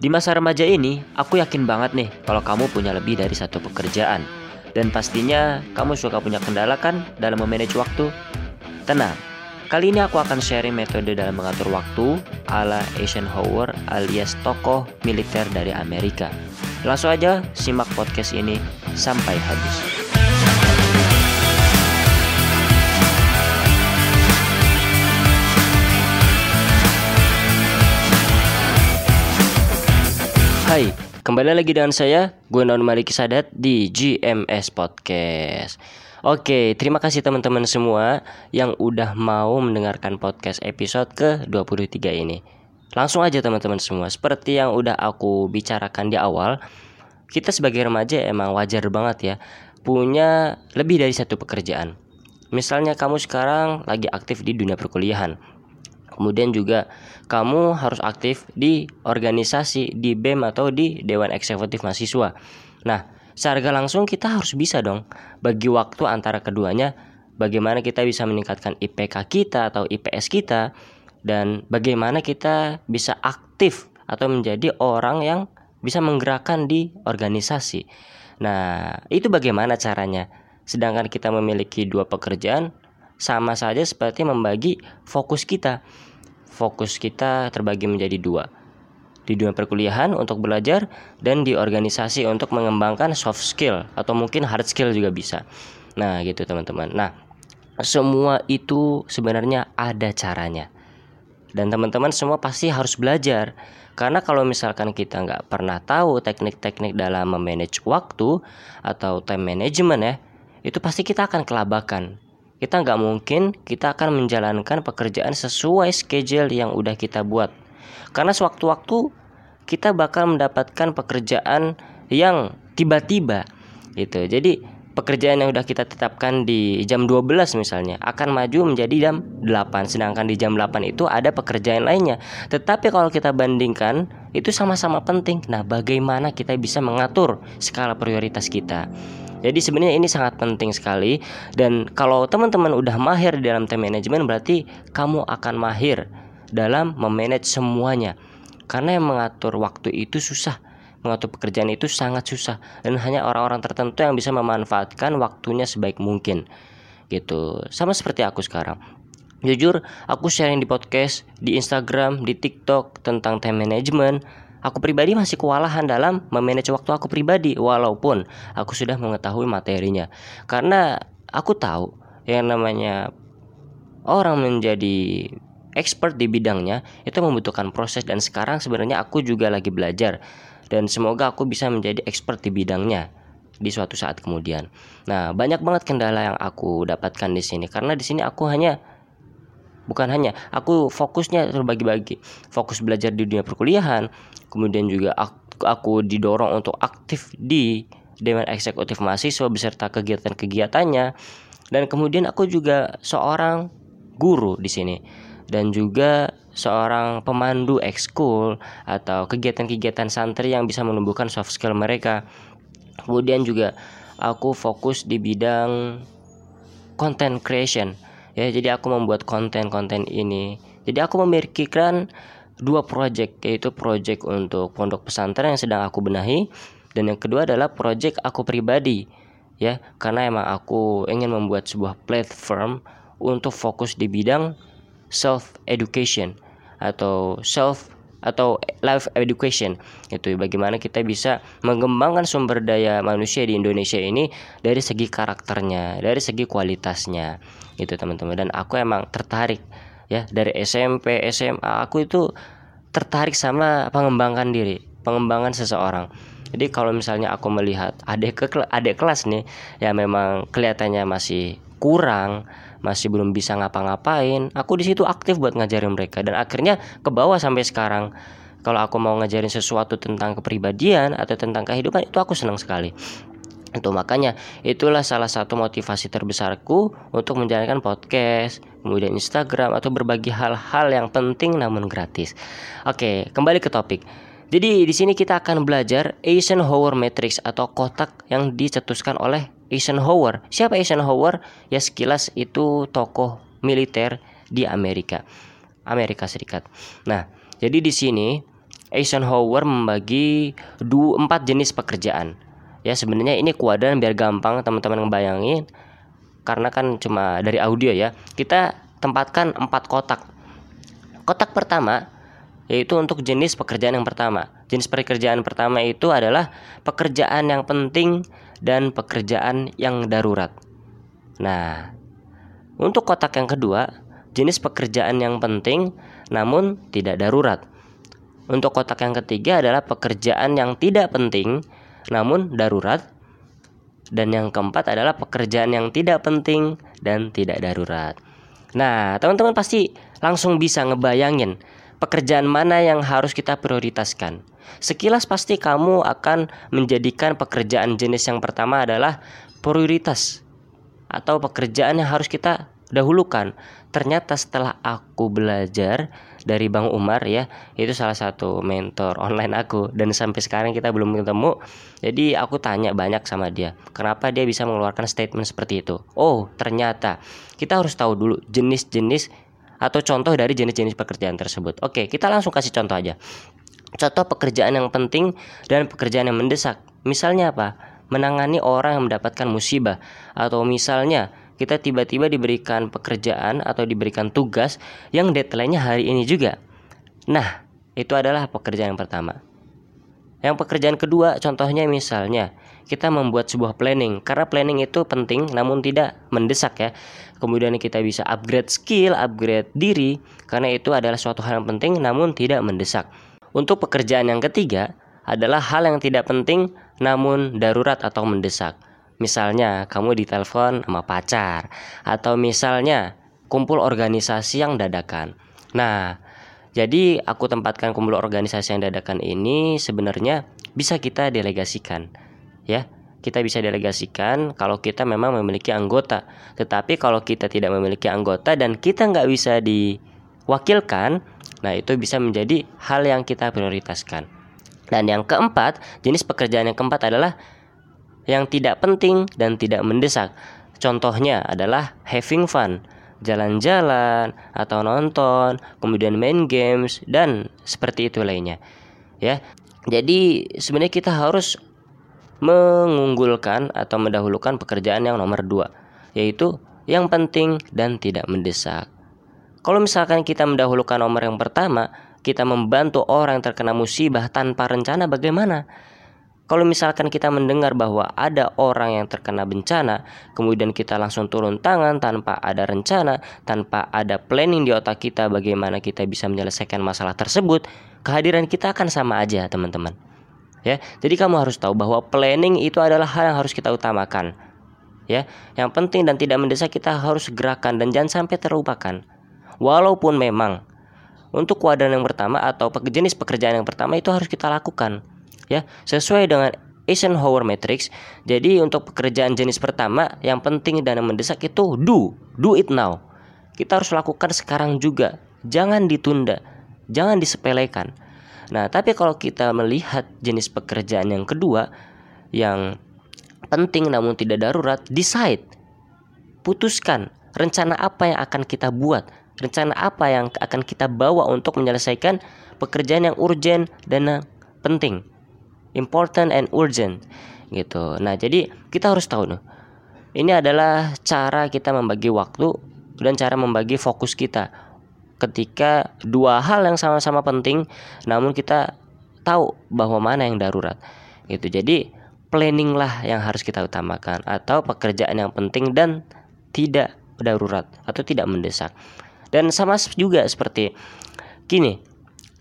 Di masa remaja ini, aku yakin banget nih kalau kamu punya lebih dari satu pekerjaan. Dan pastinya kamu suka punya kendala kan dalam memanage waktu? Tenang, kali ini aku akan sharing metode dalam mengatur waktu ala Eisenhower alias tokoh militer dari Amerika. Langsung aja simak podcast ini sampai habis. Hai, kembali lagi dengan saya, gue Non Malik Sadat di GMS Podcast. Oke, terima kasih teman-teman semua yang udah mau mendengarkan podcast episode ke-23 ini. Langsung aja teman-teman semua, seperti yang udah aku bicarakan di awal, kita sebagai remaja emang wajar banget ya punya lebih dari satu pekerjaan. Misalnya kamu sekarang lagi aktif di dunia perkuliahan, Kemudian juga kamu harus aktif di organisasi, di BEM atau di Dewan Eksekutif Mahasiswa. Nah, secara langsung kita harus bisa dong bagi waktu antara keduanya bagaimana kita bisa meningkatkan IPK kita atau IPS kita dan bagaimana kita bisa aktif atau menjadi orang yang bisa menggerakkan di organisasi. Nah, itu bagaimana caranya? Sedangkan kita memiliki dua pekerjaan, sama saja seperti membagi fokus kita fokus kita terbagi menjadi dua. Di dunia perkuliahan untuk belajar dan di organisasi untuk mengembangkan soft skill atau mungkin hard skill juga bisa. Nah, gitu teman-teman. Nah, semua itu sebenarnya ada caranya. Dan teman-teman semua pasti harus belajar. Karena kalau misalkan kita nggak pernah tahu teknik-teknik dalam memanage waktu atau time management ya, itu pasti kita akan kelabakan kita nggak mungkin kita akan menjalankan pekerjaan sesuai schedule yang udah kita buat. Karena sewaktu-waktu kita bakal mendapatkan pekerjaan yang tiba-tiba gitu. Jadi pekerjaan yang udah kita tetapkan di jam 12 misalnya akan maju menjadi jam 8 sedangkan di jam 8 itu ada pekerjaan lainnya. Tetapi kalau kita bandingkan itu sama-sama penting. Nah, bagaimana kita bisa mengatur skala prioritas kita? Jadi sebenarnya ini sangat penting sekali dan kalau teman-teman udah mahir di dalam time management berarti kamu akan mahir dalam memanage semuanya. Karena yang mengatur waktu itu susah. Mengatur pekerjaan itu sangat susah dan hanya orang-orang tertentu yang bisa memanfaatkan waktunya sebaik mungkin. Gitu. Sama seperti aku sekarang. Jujur, aku sharing di podcast, di Instagram, di TikTok tentang time management Aku pribadi masih kewalahan dalam memanage waktu aku pribadi walaupun aku sudah mengetahui materinya. Karena aku tahu yang namanya orang menjadi expert di bidangnya itu membutuhkan proses dan sekarang sebenarnya aku juga lagi belajar dan semoga aku bisa menjadi expert di bidangnya di suatu saat kemudian. Nah, banyak banget kendala yang aku dapatkan di sini karena di sini aku hanya bukan hanya aku fokusnya terbagi-bagi fokus belajar di dunia perkuliahan kemudian juga aku, aku didorong untuk aktif di Dewan Eksekutif Mahasiswa beserta kegiatan-kegiatannya. Dan kemudian aku juga seorang guru di sini. Dan juga seorang pemandu ekskul atau kegiatan-kegiatan santri yang bisa menumbuhkan soft skill mereka. Kemudian juga aku fokus di bidang content creation. Ya jadi aku membuat konten-konten ini. Jadi aku memikirkan dua project yaitu project untuk pondok pesantren yang sedang aku benahi dan yang kedua adalah project aku pribadi ya. Karena emang aku ingin membuat sebuah platform untuk fokus di bidang self education atau self atau life education itu bagaimana kita bisa mengembangkan sumber daya manusia di Indonesia ini dari segi karakternya dari segi kualitasnya itu teman-teman. Dan aku emang tertarik ya dari SMP SMA aku itu tertarik sama pengembangan diri pengembangan seseorang. Jadi kalau misalnya aku melihat adik ke adik kelas nih ya memang kelihatannya masih kurang masih belum bisa ngapa-ngapain aku di situ aktif buat ngajarin mereka. Dan akhirnya ke bawah sampai sekarang kalau aku mau ngajarin sesuatu tentang kepribadian atau tentang kehidupan itu aku senang sekali itu makanya itulah salah satu motivasi terbesarku untuk menjalankan podcast, kemudian Instagram atau berbagi hal-hal yang penting namun gratis. Oke, kembali ke topik. Jadi di sini kita akan belajar Eisenhower Matrix atau kotak yang dicetuskan oleh Eisenhower. Siapa Eisenhower? Ya sekilas itu tokoh militer di Amerika. Amerika Serikat. Nah, jadi di sini Eisenhower membagi dua empat jenis pekerjaan. Ya sebenarnya ini kuadran biar gampang teman-teman ngebayangin karena kan cuma dari audio ya. Kita tempatkan empat kotak. Kotak pertama yaitu untuk jenis pekerjaan yang pertama. Jenis pekerjaan pertama itu adalah pekerjaan yang penting dan pekerjaan yang darurat. Nah, untuk kotak yang kedua, jenis pekerjaan yang penting namun tidak darurat. Untuk kotak yang ketiga adalah pekerjaan yang tidak penting namun darurat. Dan yang keempat adalah pekerjaan yang tidak penting dan tidak darurat. Nah, teman-teman pasti langsung bisa ngebayangin pekerjaan mana yang harus kita prioritaskan. Sekilas pasti kamu akan menjadikan pekerjaan jenis yang pertama adalah prioritas atau pekerjaan yang harus kita dahulukan. Ternyata setelah aku belajar dari Bang Umar ya itu salah satu mentor online aku. Dan sampai sekarang kita belum ketemu jadi aku tanya banyak sama dia kenapa dia bisa mengeluarkan statement seperti itu? Oh ternyata kita harus tahu dulu jenis-jenis atau contoh dari jenis-jenis pekerjaan tersebut. Oke kita langsung kasih contoh aja. Contoh pekerjaan yang penting dan pekerjaan yang mendesak. Misalnya apa? Menangani orang yang mendapatkan musibah. Atau misalnya kita tiba-tiba diberikan pekerjaan atau diberikan tugas yang deadline-nya hari ini juga. Nah, itu adalah pekerjaan yang pertama. Yang pekerjaan kedua contohnya misalnya kita membuat sebuah planning karena planning itu penting namun tidak mendesak ya. Kemudian kita bisa upgrade skill, upgrade diri karena itu adalah suatu hal yang penting namun tidak mendesak. Untuk pekerjaan yang ketiga adalah hal yang tidak penting namun darurat atau mendesak. Misalnya kamu ditelepon sama pacar atau misalnya kumpul organisasi yang dadakan. Nah, jadi aku tempatkan kumpul organisasi yang dadakan ini sebenarnya bisa kita delegasikan ya. Kita bisa delegasikan kalau kita memang memiliki anggota. Tetapi kalau kita tidak memiliki anggota dan kita nggak bisa diwakilkan, nah itu bisa menjadi hal yang kita prioritaskan. Dan yang keempat, jenis pekerjaan yang keempat adalah yang tidak penting dan tidak mendesak. Contohnya adalah having fun, jalan-jalan atau nonton, kemudian main games dan seperti itu lainnya. Ya. Jadi sebenarnya kita harus mengunggulkan atau mendahulukan pekerjaan yang nomor dua, yaitu yang penting dan tidak mendesak. Kalau misalkan kita mendahulukan nomor yang pertama, kita membantu orang terkena musibah tanpa rencana bagaimana? Kalau misalkan kita mendengar bahwa ada orang yang terkena bencana, kemudian kita langsung turun tangan tanpa ada rencana, tanpa ada planning di otak kita bagaimana kita bisa menyelesaikan masalah tersebut, kehadiran kita akan sama aja, teman-teman. Ya, jadi kamu harus tahu bahwa planning itu adalah hal yang harus kita utamakan. Ya, yang penting dan tidak mendesak kita harus gerakan dan jangan sampai terlupakan. Walaupun memang untuk kuadran yang pertama atau jenis pekerjaan yang pertama itu harus kita lakukan ya sesuai dengan Eisenhower Matrix. Jadi untuk pekerjaan jenis pertama yang penting dan yang mendesak itu do, do it now. Kita harus lakukan sekarang juga. Jangan ditunda, jangan disepelekan. Nah, tapi kalau kita melihat jenis pekerjaan yang kedua yang penting namun tidak darurat, decide. Putuskan rencana apa yang akan kita buat, rencana apa yang akan kita bawa untuk menyelesaikan pekerjaan yang urgent dan penting important and urgent gitu. Nah, jadi kita harus tahu nih. Ini adalah cara kita membagi waktu dan cara membagi fokus kita. Ketika dua hal yang sama-sama penting, namun kita tahu bahwa mana yang darurat. Gitu. Jadi, planning lah yang harus kita utamakan atau pekerjaan yang penting dan tidak darurat atau tidak mendesak. Dan sama juga seperti gini,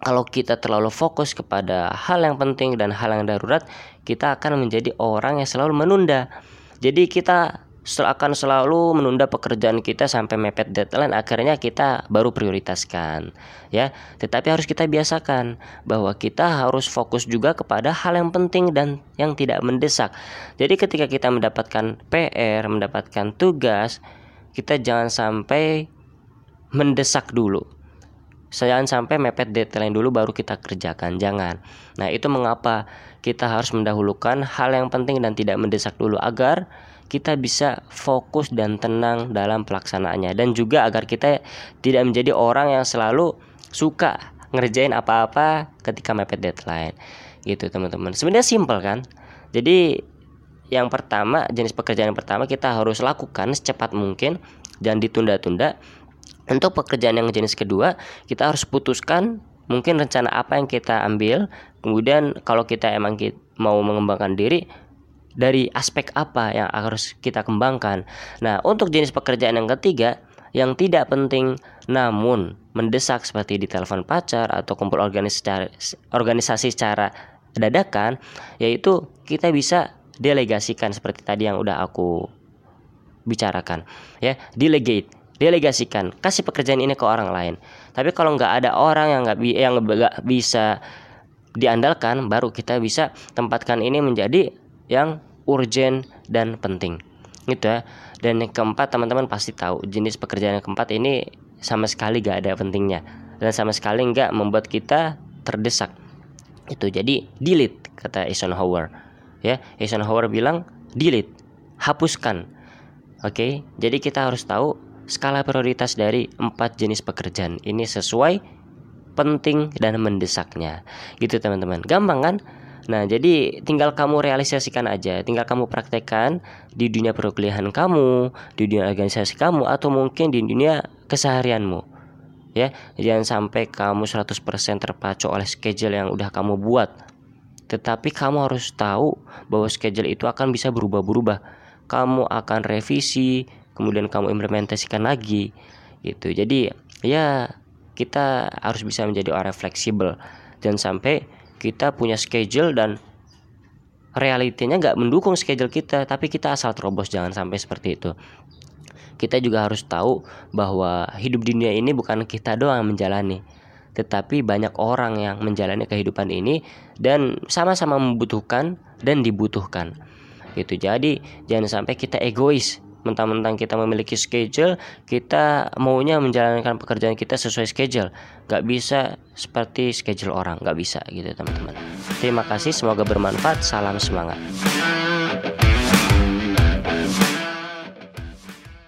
kalau kita terlalu fokus kepada hal yang penting dan hal yang darurat, kita akan menjadi orang yang selalu menunda. Jadi kita akan selalu menunda pekerjaan kita sampai mepet deadline akhirnya kita baru prioritaskan ya. Tetapi harus kita biasakan bahwa kita harus fokus juga kepada hal yang penting dan yang tidak mendesak. Jadi ketika kita mendapatkan PR mendapatkan tugas kita jangan sampai mendesak dulu Jangan sampai mepet deadline dulu baru kita kerjakan, jangan. Nah, itu mengapa kita harus mendahulukan hal yang penting dan tidak mendesak dulu agar kita bisa fokus dan tenang dalam pelaksanaannya. Dan juga agar kita tidak menjadi orang yang selalu suka ngerjain apa-apa ketika mepet deadline. Gitu teman-teman. Sebenarnya simple kan? Jadi yang pertama jenis pekerjaan yang pertama kita harus lakukan secepat mungkin dan ditunda-tunda untuk pekerjaan yang jenis kedua kita harus putuskan mungkin rencana apa yang kita ambil. Kemudian kalau kita emang mau mengembangkan diri dari aspek apa yang harus kita kembangkan. Nah, untuk jenis pekerjaan yang ketiga yang tidak penting namun mendesak seperti di telepon pacar atau kumpul organisasi secara dadakan yaitu kita bisa delegasikan seperti tadi yang udah aku bicarakan ya. Delegate delegasikan kasih pekerjaan ini ke orang lain. Tapi kalau nggak ada orang yang nggak yang nggak bisa diandalkan baru kita bisa tempatkan ini menjadi yang urgent dan penting. Gitu ya. Dan yang keempat teman-teman pasti tahu jenis pekerjaan yang keempat ini sama sekali gak ada pentingnya. Dan sama sekali nggak membuat kita terdesak. Itu jadi delete kata Eisenhower. Ya Eisenhower bilang delete hapuskan. Oke okay? jadi kita harus tahu skala prioritas dari empat jenis pekerjaan ini sesuai penting dan mendesaknya gitu teman-teman gampang kan Nah, jadi tinggal kamu realisasikan aja, tinggal kamu praktekkan di dunia perkuliahan kamu, di dunia organisasi kamu atau mungkin di dunia keseharianmu. Ya, jangan sampai kamu 100% terpacu oleh schedule yang udah kamu buat. Tetapi kamu harus tahu bahwa schedule itu akan bisa berubah-berubah. Kamu akan revisi, kemudian kamu implementasikan lagi gitu. Jadi, ya kita harus bisa menjadi orang fleksibel. Jangan sampai kita punya schedule dan realitinya nggak mendukung schedule kita tapi kita asal terobos jangan sampai seperti itu kita juga harus tahu bahwa hidup dunia ini bukan kita doang yang menjalani tetapi banyak orang yang menjalani kehidupan ini dan sama-sama membutuhkan dan dibutuhkan gitu jadi jangan sampai kita egois mentang-mentang kita memiliki schedule kita maunya menjalankan pekerjaan kita sesuai schedule. Gak bisa seperti schedule orang gak bisa gitu teman-teman. Terima kasih semoga bermanfaat. Salam semangat